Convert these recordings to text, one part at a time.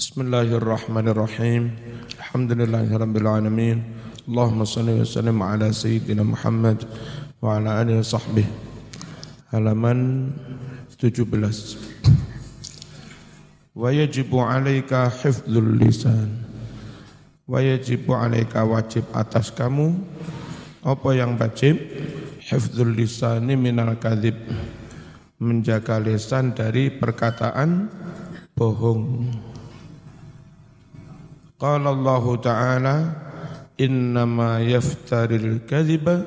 Bismillahirrahmanirrahim. Alhamdulillahirabbil alamin. Allahumma shalli wa sallim ala sayyidina Muhammad wa ala alihi wa sahbihi. Halaman 17. Wa yajibu 'alaika hifdzul lisan. Wa yajibu 'alaika wajib atas kamu apa yang wajib? Hifdzul lisani minal kadhib. Menjaga lisan dari perkataan bohong. Qala Allah Ta'ala innama yaftaril kadhiba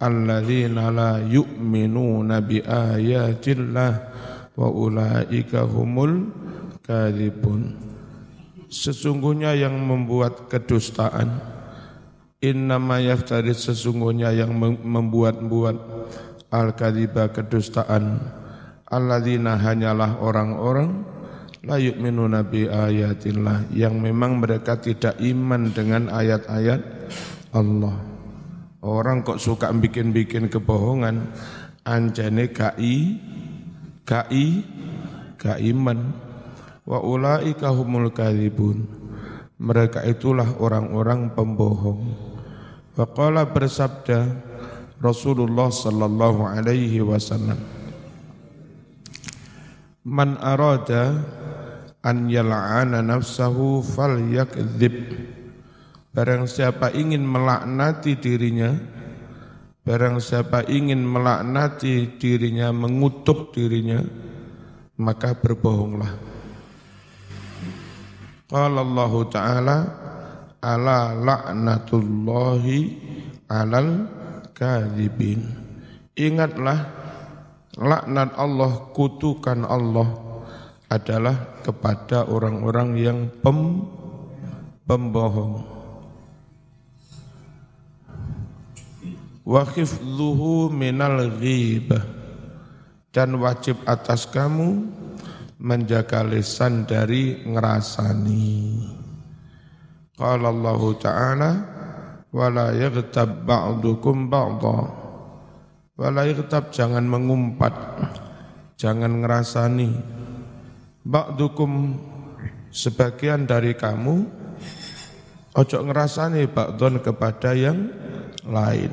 alladzina la yu'minuna bi ayatillah wa ulaika humul Sesungguhnya yang membuat kedustaan. innama yaftari sesungguhnya yang membuat-buat al-kadhiba kedustaan. alladzina hanyalah orang-orang la yu'minuna bi ayatillah yang memang mereka tidak iman dengan ayat-ayat Allah. Orang kok suka bikin-bikin kebohongan, anjane gai gai gak iman. Wa ulaika humul kadhibun. Mereka itulah orang-orang pembohong. Wa qala bersabda Rasulullah sallallahu alaihi wasallam Man arada an yal'ana nafsahu fal yakdzib barang siapa ingin melaknati dirinya barang siapa ingin melaknati dirinya mengutuk dirinya maka berbohonglah. Qala Allah taala ala la'natullahi alal kadzibin. Ingatlah laknat Allah kutukan Allah adalah kepada orang-orang yang pem, pembohong. Wa khifdhuhu minal ghibah dan wajib atas kamu menjaga lisan dari ngerasani. Qala Allah Ta'ala wala yaghtab ba'dukum ba'dha wala yaghtab jangan mengumpat jangan ngerasani Ba'dukum sebagian dari kamu ojo ngerasani ba'dun kepada yang lain.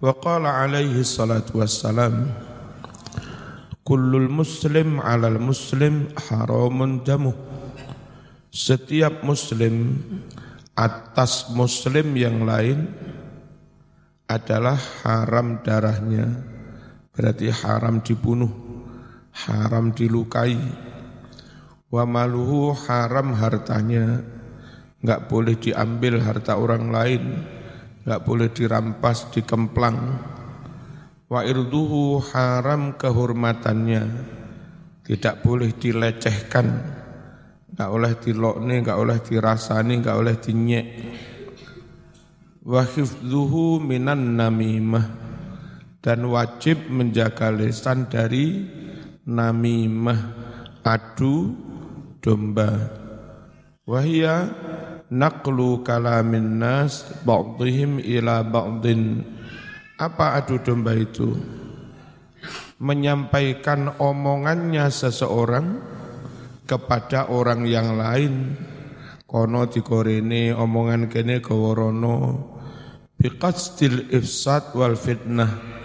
Wa qala alaihi salatu wassalam Kullul muslim alal muslim haramun damu Setiap muslim atas muslim yang lain adalah haram darahnya. Berarti haram dibunuh haram dilukai. Wa maluhu haram hartanya. Enggak boleh diambil harta orang lain. Enggak boleh dirampas dikemplang. Wa irduhu haram kehormatannya. Tidak boleh dilecehkan. Enggak oleh dilokne enggak oleh dirasani enggak oleh dinyek. Wa hifdzuhu minan namimah. Dan wajib menjaga lisan dari namimah adu domba. Wahia naqlu kalamin nas ba'dihim ila ba'din. Apa adu domba itu? Menyampaikan omongannya seseorang kepada orang yang lain. Kono dikorene omongan kene gaworono biqasdil ifsad wal fitnah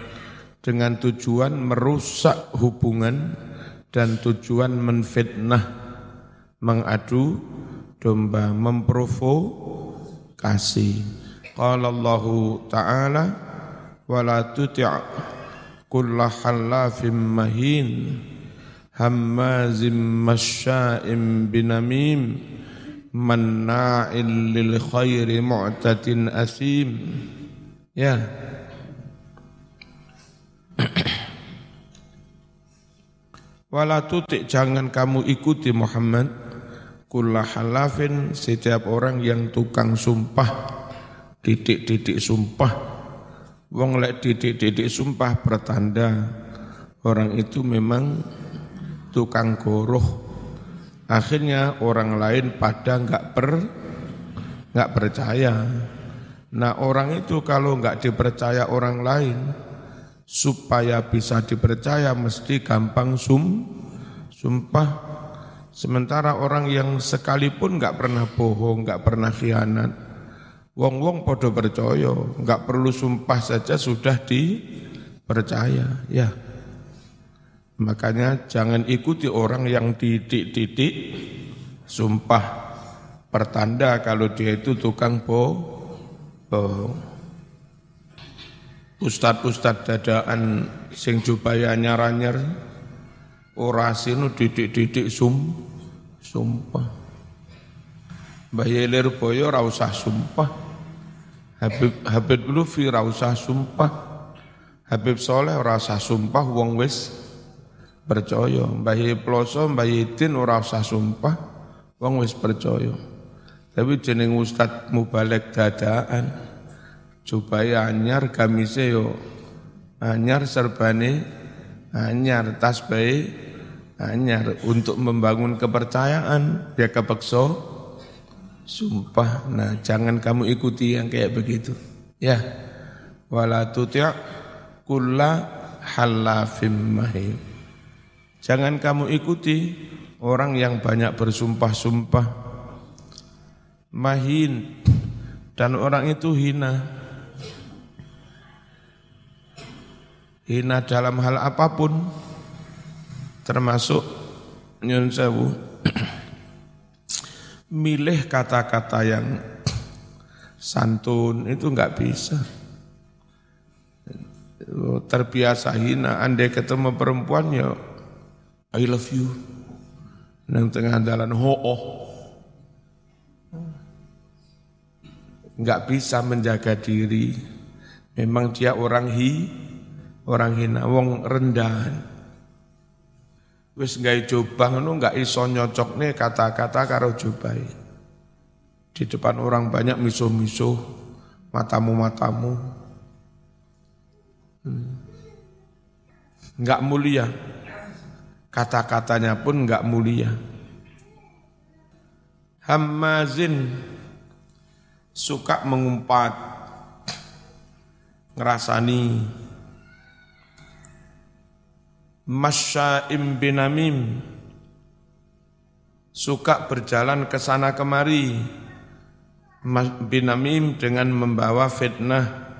dengan tujuan merusak hubungan dan tujuan menfitnah, mengadu domba, memprovokasi. Qala Allah Ta'ala wala tuti' kulla halafim mahin hammazim masya'im binamim manna'il lil khairi mu'tatin asim ya Wala tutik jangan kamu ikuti Muhammad. Kullah halafin setiap orang yang tukang sumpah Didik-didik sumpah. Wong lek didik-didik sumpah pertanda Orang itu memang tukang goroh. Akhirnya orang lain pada nggak per nggak percaya. Nah orang itu kalau nggak dipercaya orang lain, supaya bisa dipercaya mesti gampang sum Sumpah sementara orang yang sekalipun nggak pernah bohong, nggak pernah khianat, wong-wong podo percaya, nggak perlu sumpah saja sudah dipercaya, ya. Makanya jangan ikuti orang yang titik-titik sumpah pertanda kalau dia itu tukang bohong. Ustad-ustad dadaan sing jubaya nyaranyar orasi nu didik-didik sum sumpah. Mbah Yelir Boyo ra usah sumpah. Habib Habib Lufi ra usah sumpah. Habib Soleh ora usah sumpah wong wis percaya. Mbah Ploso, Mbah Yidin ora usah sumpah wong wis percaya. Tapi jeneng Ustad Mubalek dadaan supaya anyar gamise yo. Anyar serbane anyar tasbih anyar untuk membangun kepercayaan ya kepekso sumpah nah jangan kamu ikuti yang kayak begitu. Ya. Wala tuti' kulla halafim mahim jangan kamu ikuti orang yang banyak bersumpah-sumpah. Mahin. Dan orang itu hina. Hina dalam hal apa pun termasuk nyun sewu milih kata-kata yang santun itu enggak bisa. Terbiasa hina, andai ketemu perempuan ya I love you. Nang tengah jalan ho oh nggak bisa menjaga diri. Memang dia orang hi, orang hina, wong rendahan. Wis nggak coba ngono nggak iso nyocok nih kata-kata karo jobai. Di depan orang banyak misuh-misuh, matamu-matamu. Hmm. Nggak mulia. Kata-katanya pun nggak mulia. Hamazin suka mengumpat, ngerasani, masya'im binamim, suka berjalan ke sana kemari, binamim dengan membawa fitnah,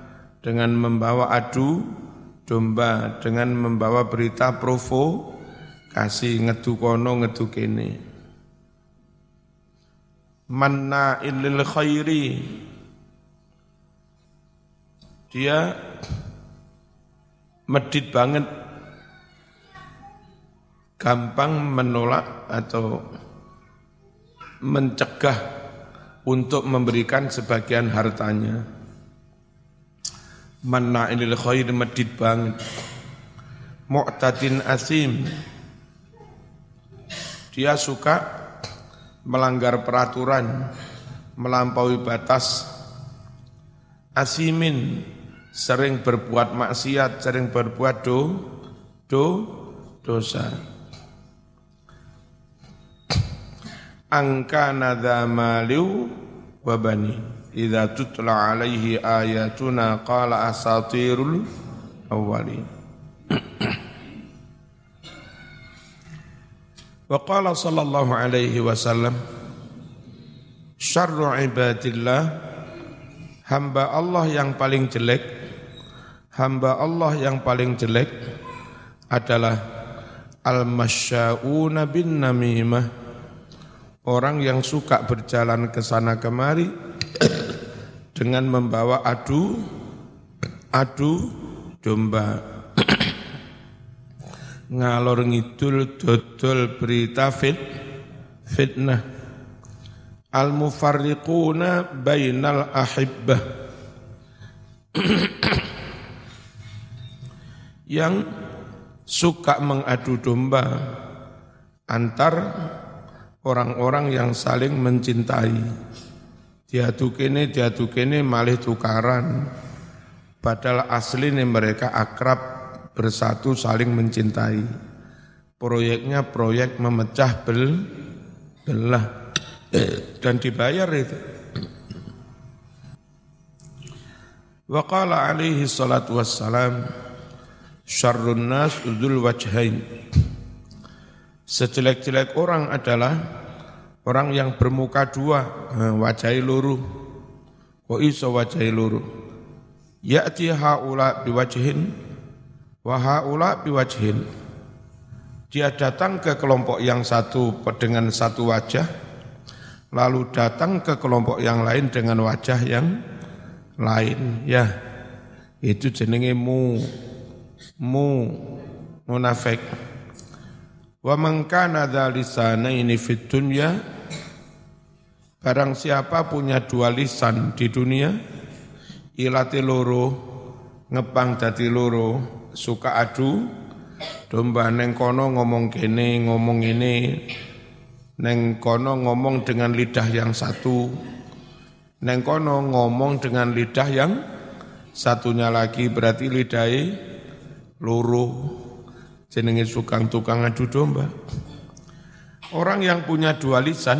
dengan membawa adu domba, dengan membawa berita provokasi, ngedu kono, ngedu kene. Manna lil khairi. Dia medit banget gampang menolak atau mencegah untuk memberikan sebagian hartanya. Manna lil khairi medit banget. Mu'tadin asim. Dia suka melanggar peraturan, melampaui batas, asimin, sering berbuat maksiat, sering berbuat do, do, dosa. Angka nada maliu wabani. Idza tutla alaihi ayatuna qala asatirul awwalin. Wa qala sallallahu alaihi wasallam Syarru ibadillah Hamba Allah yang paling jelek Hamba Allah yang paling jelek adalah Al-masya'una bin namimah Orang yang suka berjalan ke sana kemari dengan membawa adu adu domba. Ngalor ngidul dodol berita fit fitnah. Al mufarriquna bainal ahibbah. Yang suka mengadu domba antar orang-orang yang saling mencintai diadu kene diadu kene malih tukaran padahal asli mereka akrab bersatu saling mencintai. Proyeknya proyek memecah bel, belah dan dibayar itu. Wa qala alaihi salatu wassalam syarrun nas udul wajhain. Sejelek-jelek orang adalah orang yang bermuka dua, wajah luru. Kok iso wajah luru? Ya'ti haula biwajhin wa haula biwajhin. Dia datang ke kelompok yang satu dengan satu wajah, lalu datang ke kelompok yang lain dengan wajah yang lain. Ya, itu jenenge mu, mu, munafik. Wa man kana ini fit dunya Barang siapa punya dua lisan di dunia ilati loro ngepang dadi loro suka adu domba neng kono ngomong kene ngomong ini neng kono ngomong dengan lidah yang satu neng kono ngomong dengan lidah yang satunya lagi berarti lidahnya loro jenenge sukang tukang adu domba. Orang yang punya dua lisan,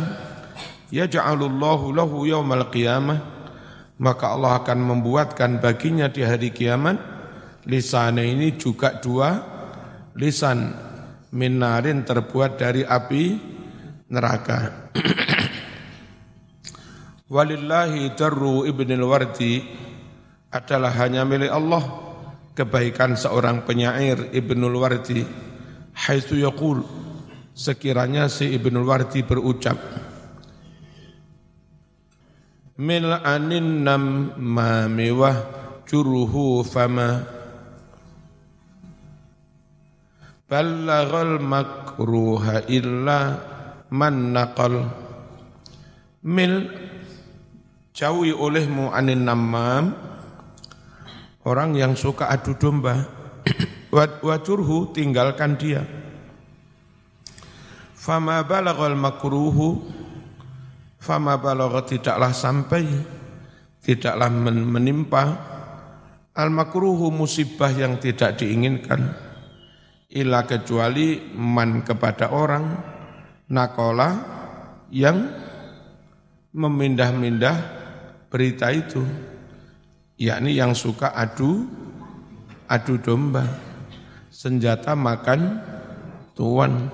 ya ja'alullahu lahu yaumal qiyamah, maka Allah akan membuatkan baginya di hari kiamat lisan ini juga dua lisan minarin terbuat dari api neraka. Walillahi darru ibnil wardi adalah hanya milik Allah kebaikan seorang penyair Ibnul Wardi. Haitsu yaqul sekiranya si Ibnul Wardi berucap mil anin nam ma mewah juruhu fama. Ballaghal makruha illa man naqal. Mil jauhi olehmu anin namam Orang yang suka adu domba, wajurhu tinggalkan dia. Fama balagal makruhu, fama balagal tidaklah sampai, tidaklah menimpa, al makruhu musibah yang tidak diinginkan, ila kecuali man kepada orang, nakola yang memindah-mindah berita itu yakni yang suka adu adu domba senjata makan tuan.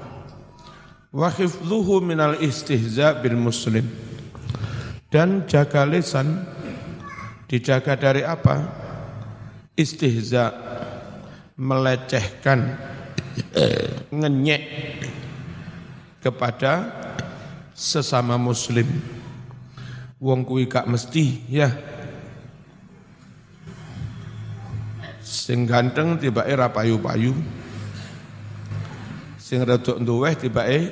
Wa hifdhuhu minal istihza bil muslim. Dan jaga lisan dijaga dari apa? Istihza melecehkan ngenyek kepada sesama muslim. Wong kuwi gak mesti ya Sing ganteng tiba era payu-payu. Sing rada duweh tibake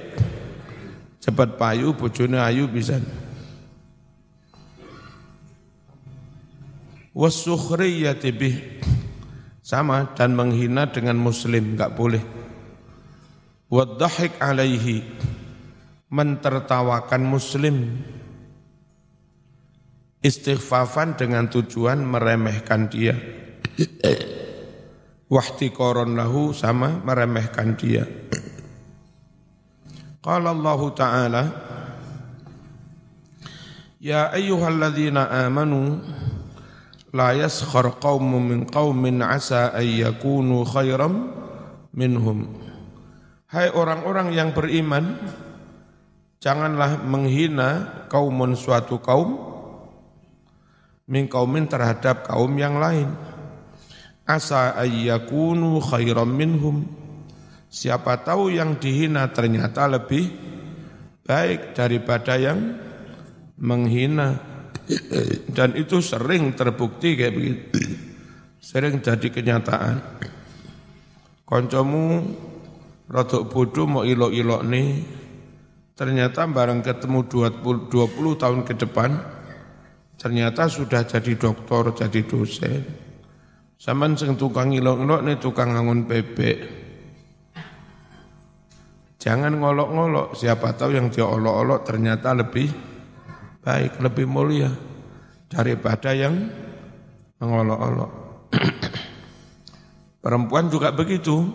cepat payu bojone ayu bisa. Wasukhriyati bih sama dan menghina dengan muslim enggak boleh. Wadhahik alaihi mentertawakan muslim istighfafan dengan tujuan meremehkan dia koron lahu sama meremehkan dia. Qala Allah Ta'ala Ya ayyuhalladzina amanu la yaskhar qaumun min qaumin asa ay yakunu khairam minhum Hai orang-orang yang beriman janganlah menghina kaumun suatu kaum min kaumin terhadap kaum yang lain asa ayyakunu khairam minhum. Siapa tahu yang dihina ternyata lebih baik daripada yang menghina. Dan itu sering terbukti kayak begitu. Sering jadi kenyataan. Koncomu rodok bodoh mau ilok-ilok nih ternyata bareng ketemu 20, 20 tahun ke depan ternyata sudah jadi doktor jadi dosen Saman sing tukang ngilok-ngilok nih tukang ngangun bebek. Jangan ngolok-ngolok, siapa tahu yang dia olok-olok ternyata lebih baik, lebih mulia daripada yang mengolok-olok. Perempuan juga begitu.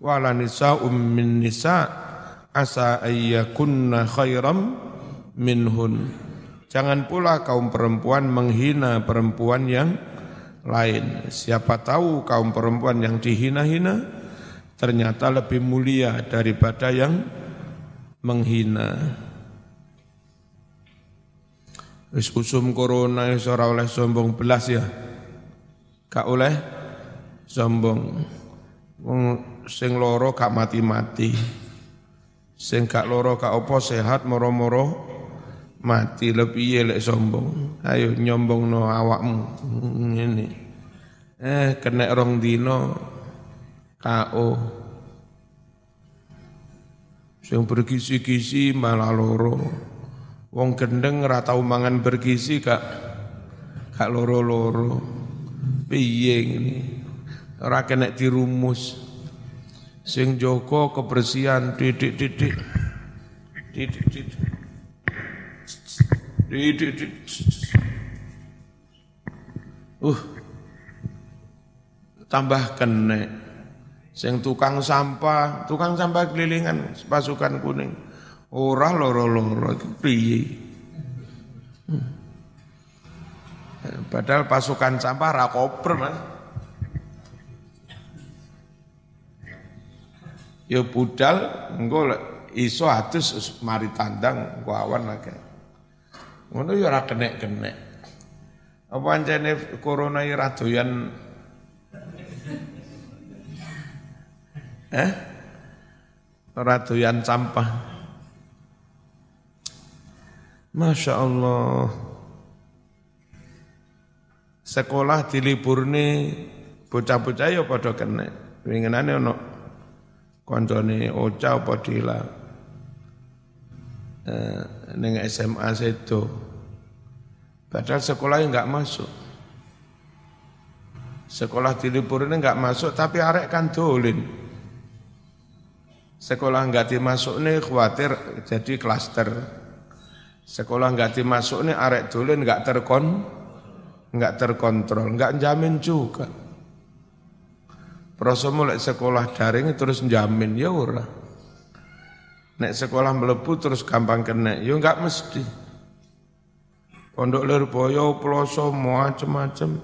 Wala nisa ummin nisa asa ayyakunna khairam minhun. Jangan pula kaum perempuan menghina perempuan yang lain. Siapa tahu kaum perempuan yang dihina-hina ternyata lebih mulia daripada yang menghina. Wis usum corona wis ora oleh sombong belas ya. Gak oleh sombong. Wong sing loro gak mati-mati. Sing gak loro gak apa sehat moro-moro mati lebih lek sombong. Ayo nyombong no awakmu. Ini. Eh kena rong dino KO. Sing bergisi-gisi malah loro. Wong gendeng ora tau mangan bergizi gak gak loro-loro. Piye ngene? Ora kena dirumus. Sing joko kebersihan didik-didik. Didik-didik. Didik-didik. Uh. Tambah kena. Sing tukang sampah, tukang sampah kelilingan pasukan kuning. Ora loro-loro piye? Hmm. Padahal pasukan sampah ra koper, Mas. Ya budal engko iso atus mari tandang engko lagi. Ngono ya ora kenek-kenek. Apa anjene corona iki ra doyan Eh? Ora doyan sampah. Masya Allah. Sekolah diliburne bocah-bocah ya padha kena. Winginane ono koncone Oca apa Dila. Eh, ning SMA sedo. Padahal sekolahnya enggak masuk. Sekolah diliburne enggak masuk tapi arek kan dolin. Sekolah enggak dimasuk nih khawatir jadi klaster. Sekolah enggak dimasuk nih arek dolin enggak terkon, enggak terkontrol, enggak jamin juga. Proses mulai sekolah daring terus jamin ya ora. Nek sekolah melebu terus gampang kena, ya enggak mesti. Pondok Lirboyo, Ploso, macam-macam,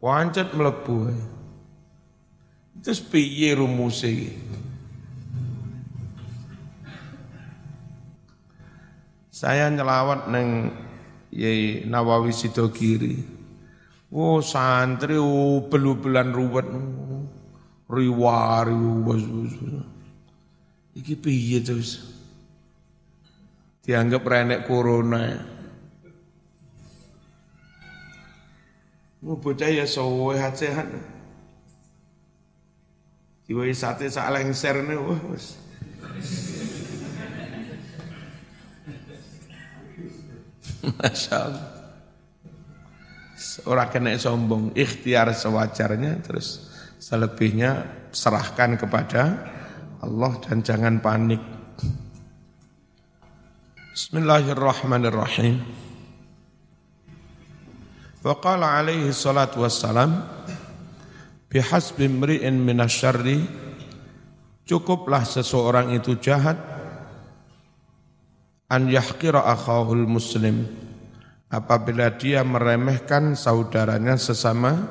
wancet melebu. Terus piye rumusnya Saya nyelawat neng Yai Nawawi Sidogiri. Oh santri oh belu-belan ruwet. Riwa riwa. Iki piye terus? Dianggap renek corona. Mau bocah ya sehat-sehat. Diwai sate sak lengser nih, wah wis. Masya Allah. Orang kena sombong, ikhtiar sewajarnya, terus selebihnya serahkan kepada Allah dan jangan panik. Bismillahirrahmanirrahim. Wa qala alaihi salatu wassalam bihasbi mri'in minasyarri cukuplah seseorang itu jahat an yahqira akhahul muslim apabila dia meremehkan saudaranya sesama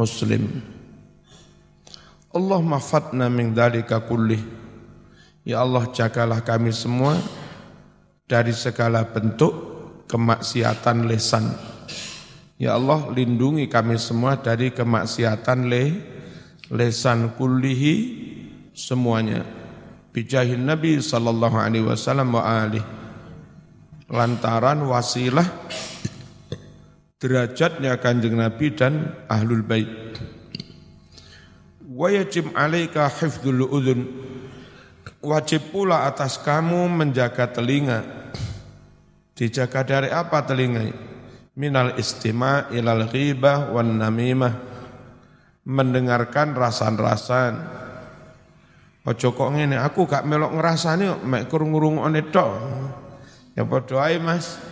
muslim Allah mafatna min dalika kulli ya Allah jagalah kami semua dari segala bentuk kemaksiatan lesan. Ya Allah lindungi kami semua dari kemaksiatan le lesan kullihi semuanya. Bijahin Nabi sallallahu alaihi wasallam wa alih. Lantaran wasilah derajatnya kanjeng Nabi dan ahlul bait. Wa yajib alaika hifdzul udhun. Wajib pula atas kamu menjaga telinga dijaga dari apa telinga minal istima' ilal ghibah wan namimah mendengarkan rasan-rasan Ojo kok ngene, aku gak melok ngrasani kok mek krungu-rungokne tok. Ya padha ae Mas.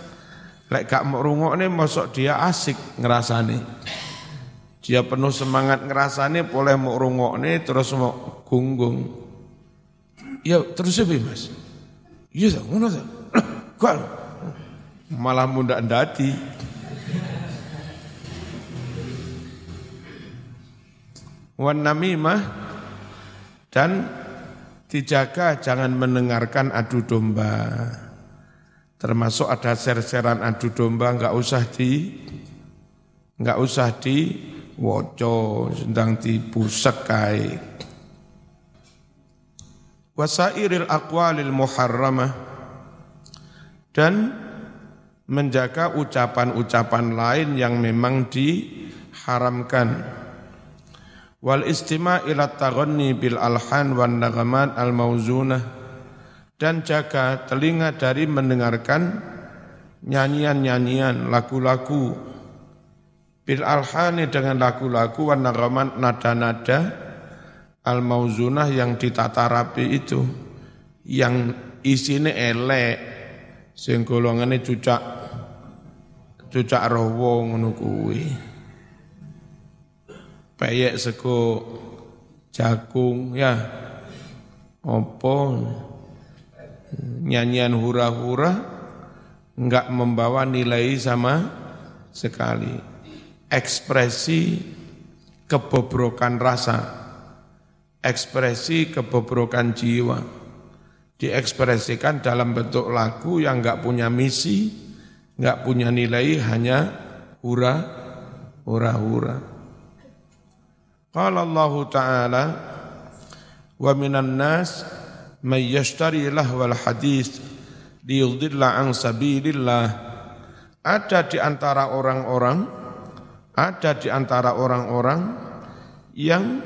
Lek gak mau rungokne mosok dia asik ngrasani. Dia penuh semangat ngrasani boleh mau rungokne terus mau gunggung. Ya terus apa Mas? Iya ngono ta. Kok malah mundak ndati. Wan namimah dan dijaga jangan mendengarkan adu domba. Termasuk ada ser-seran adu domba nggak usah di nggak usah di woco sedang dipusek kai. Wasairil aqwalil muharramah dan menjaga ucapan-ucapan lain yang memang diharamkan. Wal istima' ila taghanni bil alhan wan nagamat al mauzunah. Dan jaga telinga dari mendengarkan nyanyian-nyanyian lagu-lagu. Bil alhani dengan lagu-lagu wan nagamat nada-nada al mauzunah yang ditata rapi itu. Yang isine elek sing golongane cucak cucak rowo ngono kuwi. Peyek sego jagung ya. Opo nyanyian hura-hura enggak membawa nilai sama sekali. Ekspresi kebobrokan rasa ekspresi kebobrokan jiwa diekspresikan dalam bentuk lagu yang enggak punya misi enggak punya nilai hanya hura hura-hura. Qala Allah Ta'ala wa minan nas man yashtari lahwal hadis liyudilla an sabilillah. Ada di antara orang-orang ada di antara orang-orang yang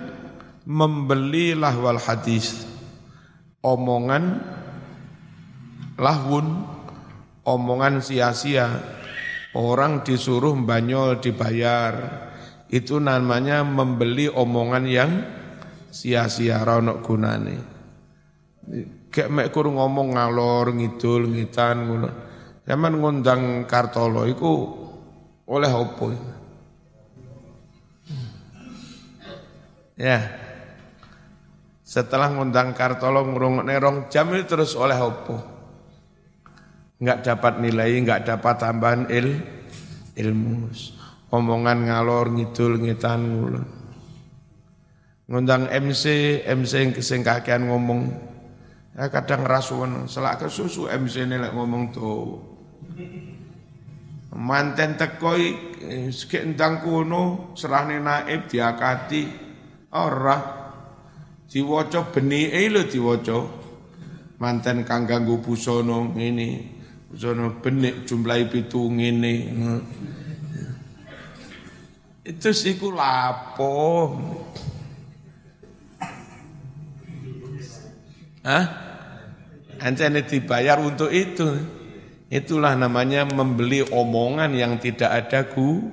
membeli lahwal hadis omongan lahwun omongan sia-sia orang disuruh banyol dibayar itu namanya membeli omongan yang sia-sia ronok gunane. Kayak mek ngomong ngalor ngidul ngitan ngono. Zaman ngundang Kartolo iku oleh opo? Ya. Setelah ngundang Kartolo ngurung nerong jam terus oleh opo? Enggak dapat nilai, enggak dapat tambahan il, ilmu omongan ngalor ngidul ngitan ngulon. Ngundang MC, MC sing kakean ngomong. Ya kadang rasuan, selak ke susu MC ini ngomong tuh. Manten tekoi sikit entang kuno serahne naib diakati ora diwaca benih eh lho diwaca manten kang ganggu busono ngene busono benik jumlah pitu ngene itu siku lapo. Hah? Ancane dibayar untuk itu. Itulah namanya membeli omongan yang tidak ada gu,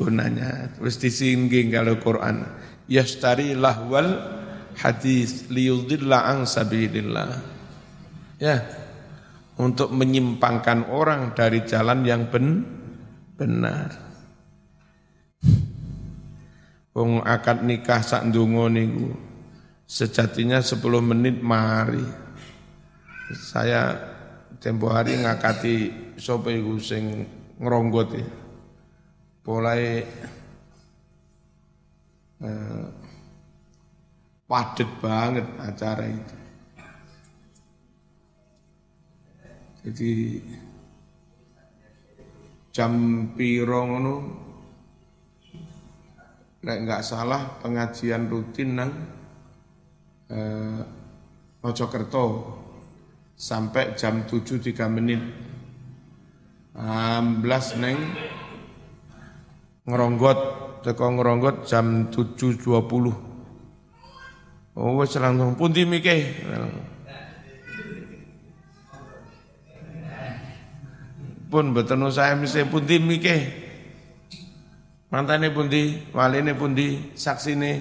gunanya. Terus disingging kalau Quran. Yastari lahwal hadis liyudilla ang sabidillah. Ya, untuk menyimpangkan orang dari jalan yang ben, benar. Wong akad nikah sak ndonga niku sejatinya 10 menit mari. Saya tempo hari ngakati sapa iku sing ngronggot ya. Mulai eh, padet banget acara itu. Jadi jam piro ngono Nek nggak salah pengajian rutin nang eh, Mojokerto sampai jam 7 3 menit. 16 neng ngeronggot teko ngeronggot jam 7.20. Oh wis langsung pundi mike. Pun betul saya mesti pundi mike. Mantane pundi, waline pundi, saksine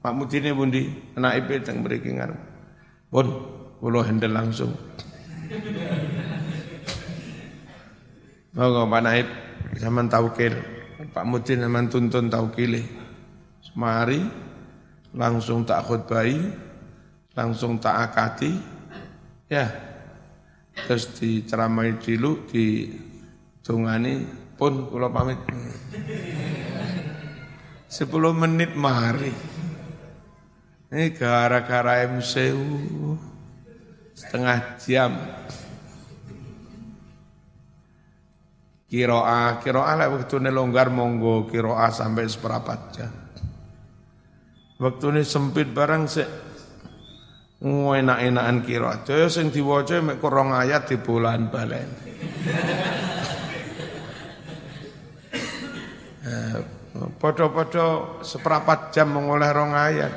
Pak Mudine pundi, anak ipe teng mriki. Pun kula handle langsung. Monggo Pak Naib zaman taukil, Pak Mudin zaman tuntun taukile. Semari langsung tak khutbahi, langsung tak akati, ya. Terus diceramai dulu, di tungani pun kula pamit. 10 menit mari. Ini gara-gara MCU setengah jam. Kiroa, kiroa lah waktu ini longgar monggo kiroa sampai seperempat jam. Waktu ini sempit barang se enak-enakan kiroa. Jadi sing diwaca mek kurang ayat di bulan balen. Eh, podo-podo seperempat jam mengoleh rong ayat.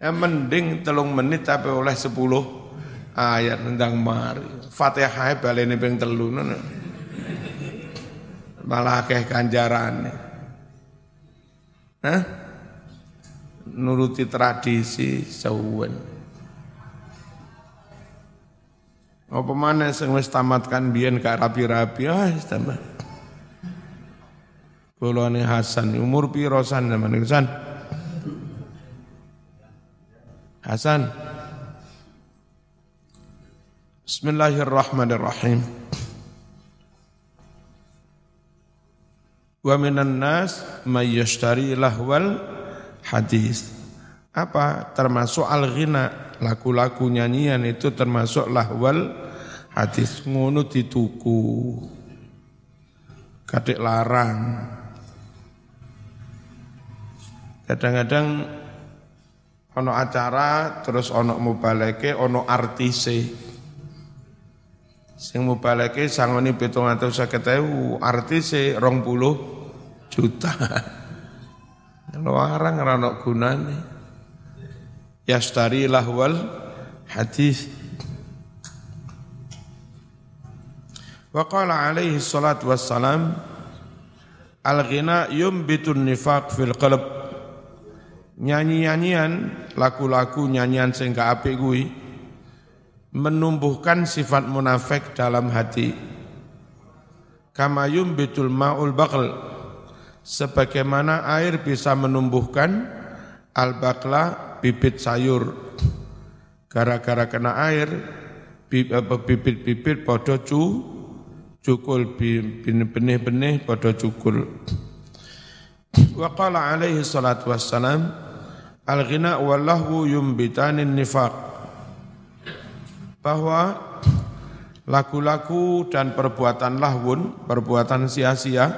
Ya mending telung menit tapi oleh sepuluh ayat nendang mari. Fatihah balene ping telu ngono malah akeh ganjarane. Hah? Nuruti tradisi sawen. Apa mana sing wis tamatkan biyen gak rapi-rapi ah tambah. Kulone Hasan umur piro san zaman Hasan? Hasan. Bismillahirrahmanirrahim. Wa minan nas may yashtari lahwal hadis. Apa? Termasuk al-ghina, lagu-lagu nyanyian itu termasuk lahwal hadis. Ngono dituku. Kadek larang. Kadang-kadang ono acara terus ono mubaleke ono artise sing mubaleke sangoni 750.000 artise 20 juta larang ora ono gunane yastari lahwal hadis wa qala alaihi salatu wassalam al-ghina yumbitun nifaq fil qalb nyanyi-nyanyian lagu-lagu nyanyian sing gak apik kuwi menumbuhkan sifat munafik dalam hati. Kamayum bitul ma'ul baql. Sebagaimana air bisa menumbuhkan al-baqla bibit sayur. Gara-gara kena air, bibit-bibit podo cu, cukul, benih-benih podo cukul. Wa qala alaihi salatu wassalam, al-ghina wallahu yumbitanin nifaq bahwa lagu-lagu dan perbuatan lahwun, perbuatan sia-sia,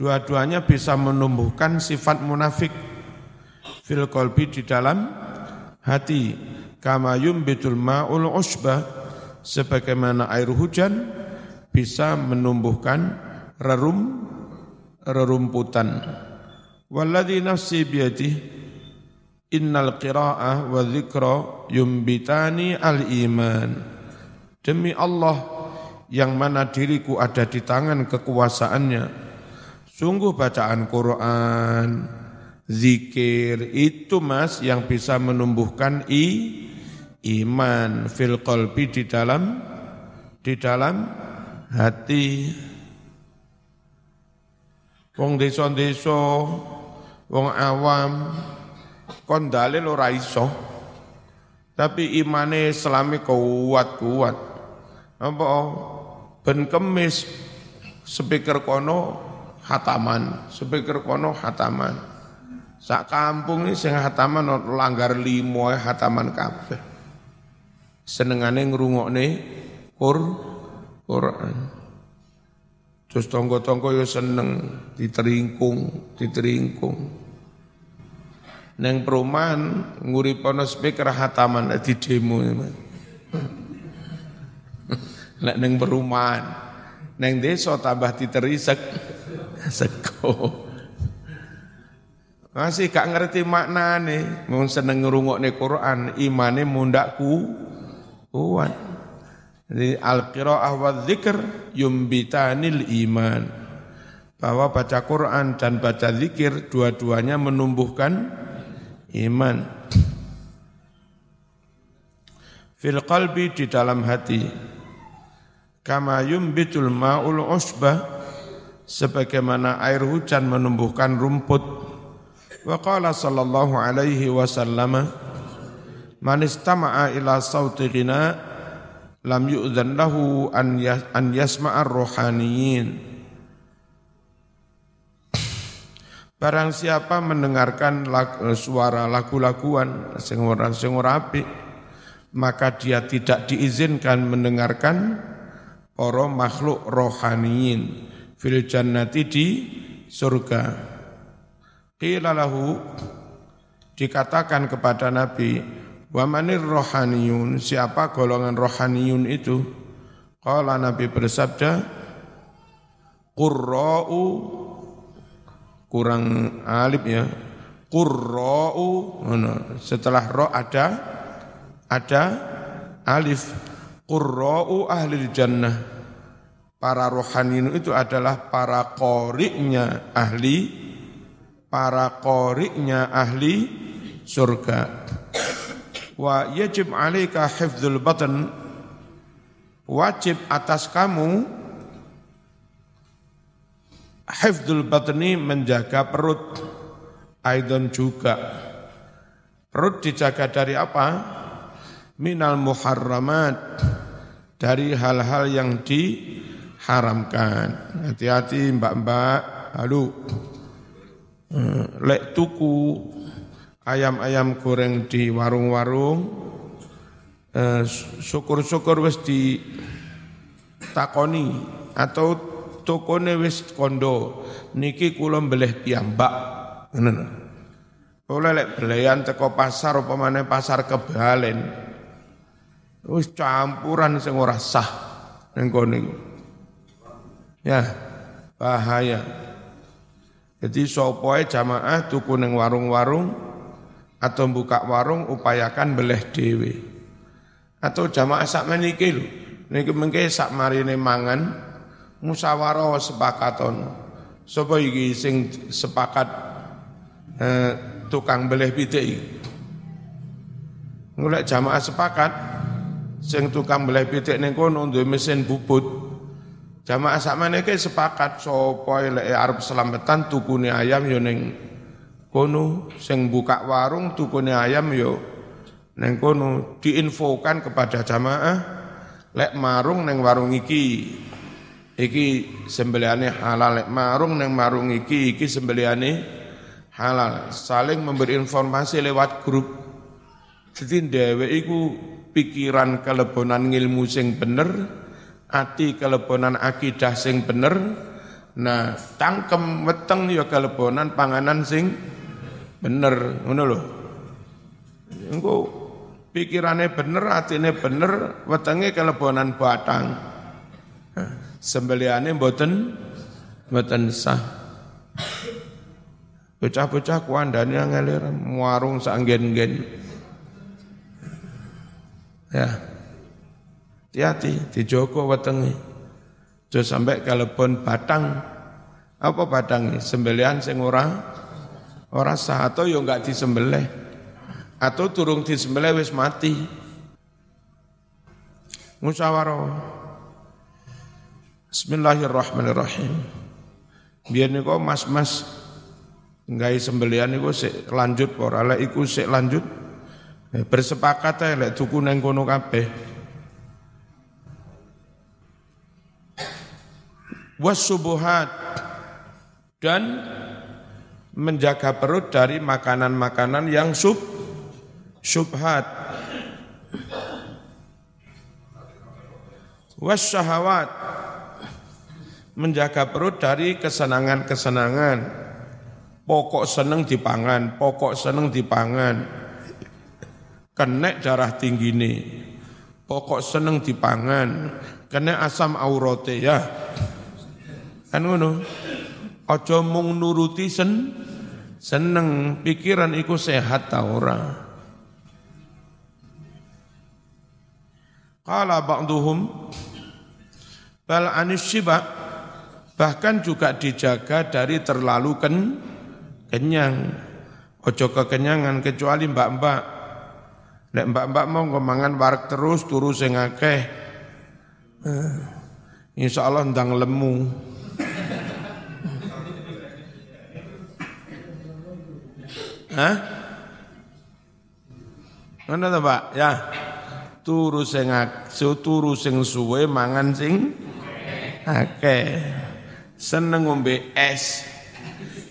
dua-duanya bisa menumbuhkan sifat munafik fil kolbi di dalam hati. Kama yumbitul ma'ul usbah, sebagaimana air hujan bisa menumbuhkan rerum rerumputan. Walladhi nafsi biyadih Innal qira'ah wa dzikra yumbitani al-iman. Demi Allah yang mana diriku ada di tangan kekuasaannya. Sungguh bacaan Quran, zikir itu mas yang bisa menumbuhkan i, iman fil qalbi di dalam di dalam hati. Wong desa-desa, wong awam, kon dalil ora iso. Tapi imane selami kuat-kuat. Apa ben kemis speaker kono hataman, speaker kono hataman. Sak kampung ini sing hataman langgar limo hataman kabeh. Senengane ngrungokne Qur Quran. Terus tonggo-tonggo yo seneng diteringkung, diteringkung. Neng perumahan nguripono speaker hataman di demo. Nek neng perumahan, neng desa tambah diterisek seko. Masih gak ngerti makna nih, mau seneng nih Quran, imane mundakku kuat. Jadi al-qiraah wa dzikr yumbitanil iman. Bahwa baca Quran dan baca zikir dua-duanya menumbuhkan iman fil qalbi di dalam hati kama yumbitul ma'ul usbah sebagaimana air hujan menumbuhkan rumput wa qala sallallahu alaihi wasallam man istama'a ila sauti ghina lam yu'dhan lahu an yasma'ar ruhaniyin Barang siapa mendengarkan lagu, suara lagu-laguan sing ora sing maka dia tidak diizinkan mendengarkan para makhluk rohaniin fil jannati di surga. Qila lahu dikatakan kepada Nabi, "Wa manir rohaniyun?" Siapa golongan rohaniyun itu? Qala Nabi bersabda, "Qurra'u kurang alif ya. Qurra'u setelah ro ada ada alif. Qurra'u ahli jannah. Para rohaniin itu adalah para koriknya ahli para koriknya ahli surga. Wa yajib alaika hifdzul batan wajib atas kamu hifdzul batni menjaga perut. Aidon juga. Perut dijaga dari apa? Minal muharramat dari hal-hal yang diharamkan. Hati-hati mbak-mbak. Lalu eh, lek tuku ayam-ayam goreng di warung-warung eh, syukur-syukur wis takoni atau tokone wis kondo niki kula mbelih piyambak. Ngono oleh lek belayan teko pasar apa pasar kebalen wis campuran sing ora sah ning kono ya bahaya jadi sopoe jamaah tuku ning warung-warung atau buka warung upayakan beleh dewe atau jamaah sak meniki lho niki mengke sak marine mangan musyawarah sepakaton. Sapa iki sing sepakat eh, tukang beleh pitik iki? Ngulek jamaah sepakat sing tukang beleh pitik ning kono duwe mesin bubut. Jamaah sakmene iki sepakat sapa lek arep selamatan tukune ayam yo ning kono, sing buka warung tukune ayam yo ning kono. Diinfokan kepada jamaah lek marung ning warung iki iki sembelihane halal. Marung neng marung iki iki sembelihane halal. Saling memberi informasi lewat grup. Jadi dewe iku pikiran kelebonan ilmu sing bener ati kelebonan akidah sing bener nah tangkem weteng ya kelebonan panganan sing bener ngono lho engko pikirane bener atine bener wetenge kelebonan batang sembelihane mboten mboten sah. Bocah-bocah kuandane ngelir warung sanggen-gen. Ya. Hati-hati dijogo wetenge. Aja sampai kalebon batang. Apa batang Sembelihan sing ora ora sah atau yo enggak disembelih. Atau turung disembelih wis mati. Musyawarah Bismillahirrahmanirrahim. Biar niku mas-mas nggawe sembelian niku sik lanjut ora lek iku sik lanjut eh, bersepakat ae lek tuku nang kono kabeh. Wasubuhat dan menjaga perut dari makanan-makanan yang sub subhat. Wasyahawat menjaga perut dari kesenangan-kesenangan. Pokok seneng dipangan, pokok seneng dipangan. Kenek darah tinggi ini. Pokok seneng dipangan, kena asam aurote ya. Kan ngono. Aja mung nuruti sen seneng pikiran iku sehat ta ora. Qala ba'duhum bal anis Bahkan juga dijaga dari terlalu ken, kenyang. Ojo kekenyangan kecuali mbak-mbak. Nek mbak-mbak mau ngomangan warak terus turu sing akeh. Eh, insya Allah ndang lemu. Hah? Mana tuh Pak? Ya. Turu sing turu sing suwe mangan sing akeh seneng ngombe es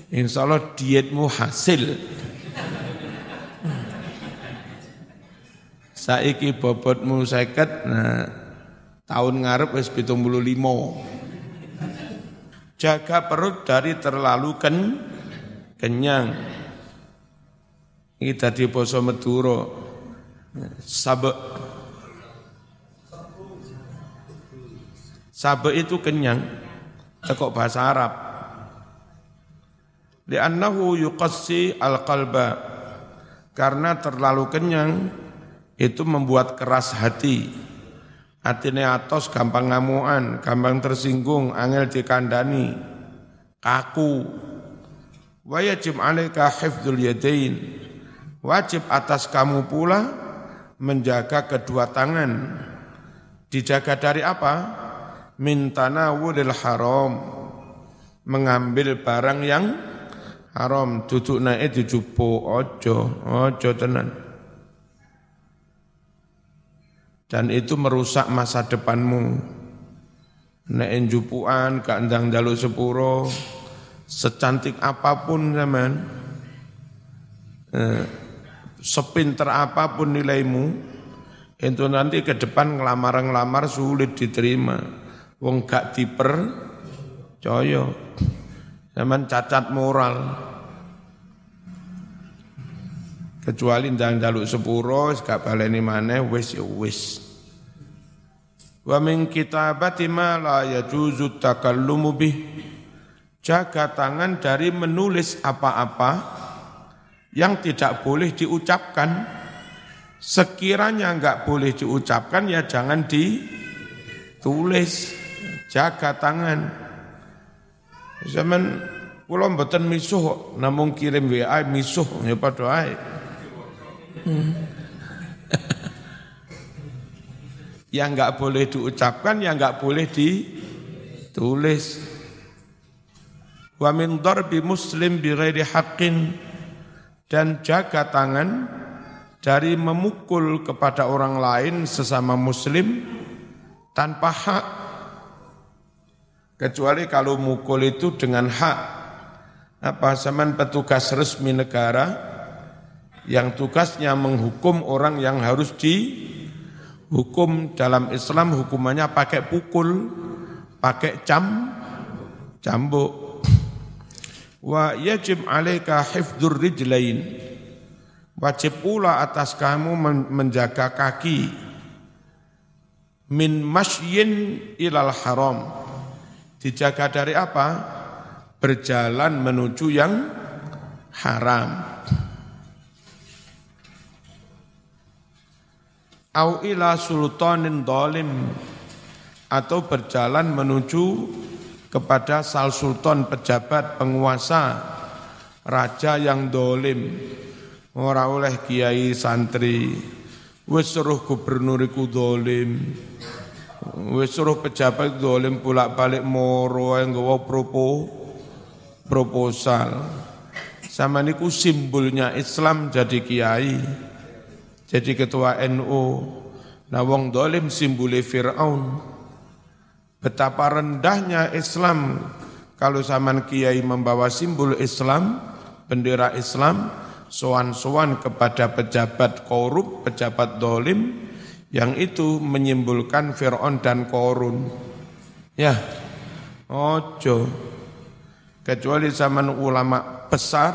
Insya Allah dietmu hasil. Saiki bobotmu seket, nah tahun ngarep wis limo. Jaga perut dari terlalu ken, kenyang. Ini tadi poso Madura. Sabe. Sabe itu kenyang. Tekok bahasa Arab. Li'annahu yuqassi al-qalba. Karena terlalu kenyang itu membuat keras hati. Hatinya atos gampang ngamuan, gampang tersinggung, angel dikandani, kaku. Wajib alaika hifdzul yadain Wajib atas kamu pula menjaga kedua tangan. Dijaga dari apa? Mintana wudil haram. Mengambil barang yang haram. Duduk naik dijupo. Ojo, ojo tenan. Dan itu merusak masa depanmu. Nek jupuan, kandang jaluk sepuro, secantik apa pun zaman, eh, sepinter apa pun nilaimu, itu nanti ke depan ngelamar-ngelamar sulit diterima. Wong gak diper, coyo. Zaman cacat moral. Kecuali ndang jaluk sepuro, gak baleni mana, wis ya wis. Wa min kitabati ma la yajuzu takallumu bih. Jaga tangan dari menulis apa-apa yang tidak boleh diucapkan. Sekiranya enggak boleh diucapkan ya jangan ditulis. Jaga tangan. Zaman kula mboten misuh namun kirim WA misuh ya padha ae. Hmm. yang enggak boleh diucapkan yang enggak boleh ditulis. Wa min darbi muslim bi ghairi haqqin dan jaga tangan dari memukul kepada orang lain sesama muslim tanpa hak. Kecuali kalau mukul itu dengan hak. Apa zaman petugas resmi negara yang tugasnya menghukum orang yang harus dihukum? Dalam Islam hukumannya pakai pukul pakai cam cambuk Wa yajib alaika hifdzur rijlain. Wajib pula atas kamu menjaga kaki min masyin ilal haram. Dijaga dari apa? Berjalan menuju yang haram. Au ila sultanin dolim atau berjalan menuju kepada sal sultan pejabat penguasa raja yang dolim. Ora oleh kiai santri. Wis suruh gubernur iku dolim. Wis suruh pejabat dolim pulak balik moro yang gawa propo proposal. Sama niku simbolnya Islam jadi kiai jadi ketua NU nah wong dolim simbole Fir'aun Betapa rendahnya Islam kalau zaman kiai membawa simbol Islam, bendera Islam, soan-soan kepada pejabat korup, pejabat dolim, yang itu menyimbolkan Fir'aun dan Korun. Ya, ojo. Kecuali zaman ulama besar,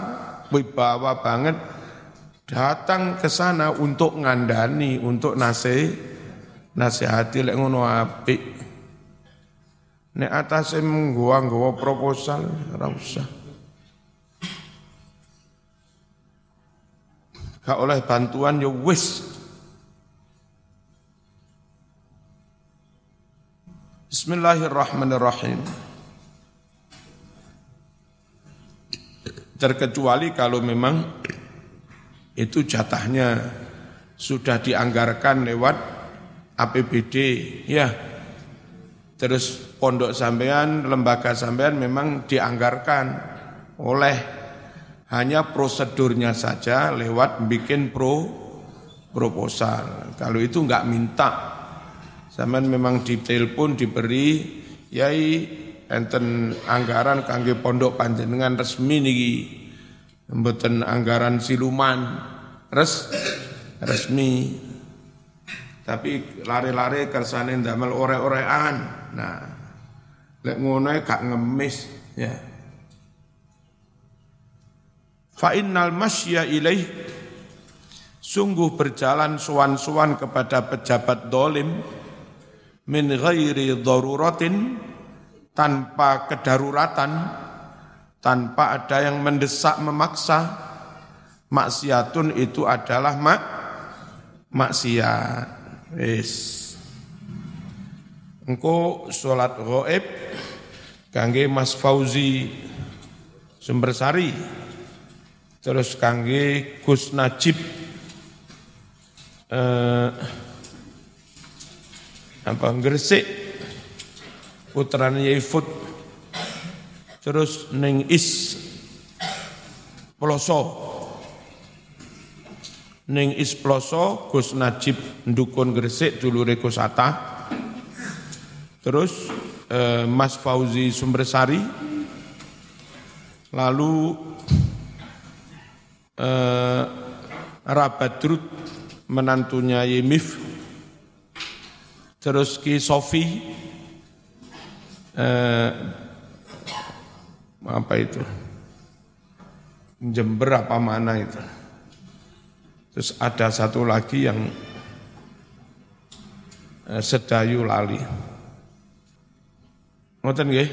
wibawa banget, datang ke sana untuk ngandani, untuk nasi, nasihati lek ngono apik. Nek atase menggawa-nggawa proposal ora usah. Gak oleh bantuan ya wis. Bismillahirrahmanirrahim. Terkecuali kalau memang itu jatahnya sudah dianggarkan lewat APBD, ya. Terus pondok sampean, lembaga sampean memang dianggarkan oleh hanya prosedurnya saja lewat bikin pro proposal. Kalau itu enggak minta, sampean memang ditelepon diberi, yai enten anggaran kangge pondok panjenengan resmi niki mboten anggaran siluman. Res resmi. Tapi lari-lari kersane ndamel ore-orean nah lek ngono gak ngemis ya fa innal masya ilaih sungguh berjalan suan-suan kepada pejabat dolim min ghairi daruratin tanpa kedaruratan, tanpa ada yang mendesak memaksa, maksiatun itu adalah mak maksiat. Wis. Engko salat gaib kangge Mas Fauzi Sumbersari. Terus kangge Gus Najib eh, apa Gresik putrane Yai Fut terus ning Is Ploso ning Is Ploso Gus Najib ndukun Gresik dulure Gus Atta terus eh, Mas Fauzi Sumbersari lalu eh, Rabadrut menantunya Yemif terus Ki Sofi. Eh, apa itu? Jember apa mana itu? Terus ada satu lagi yang eh, sedayu lali ngoten nggih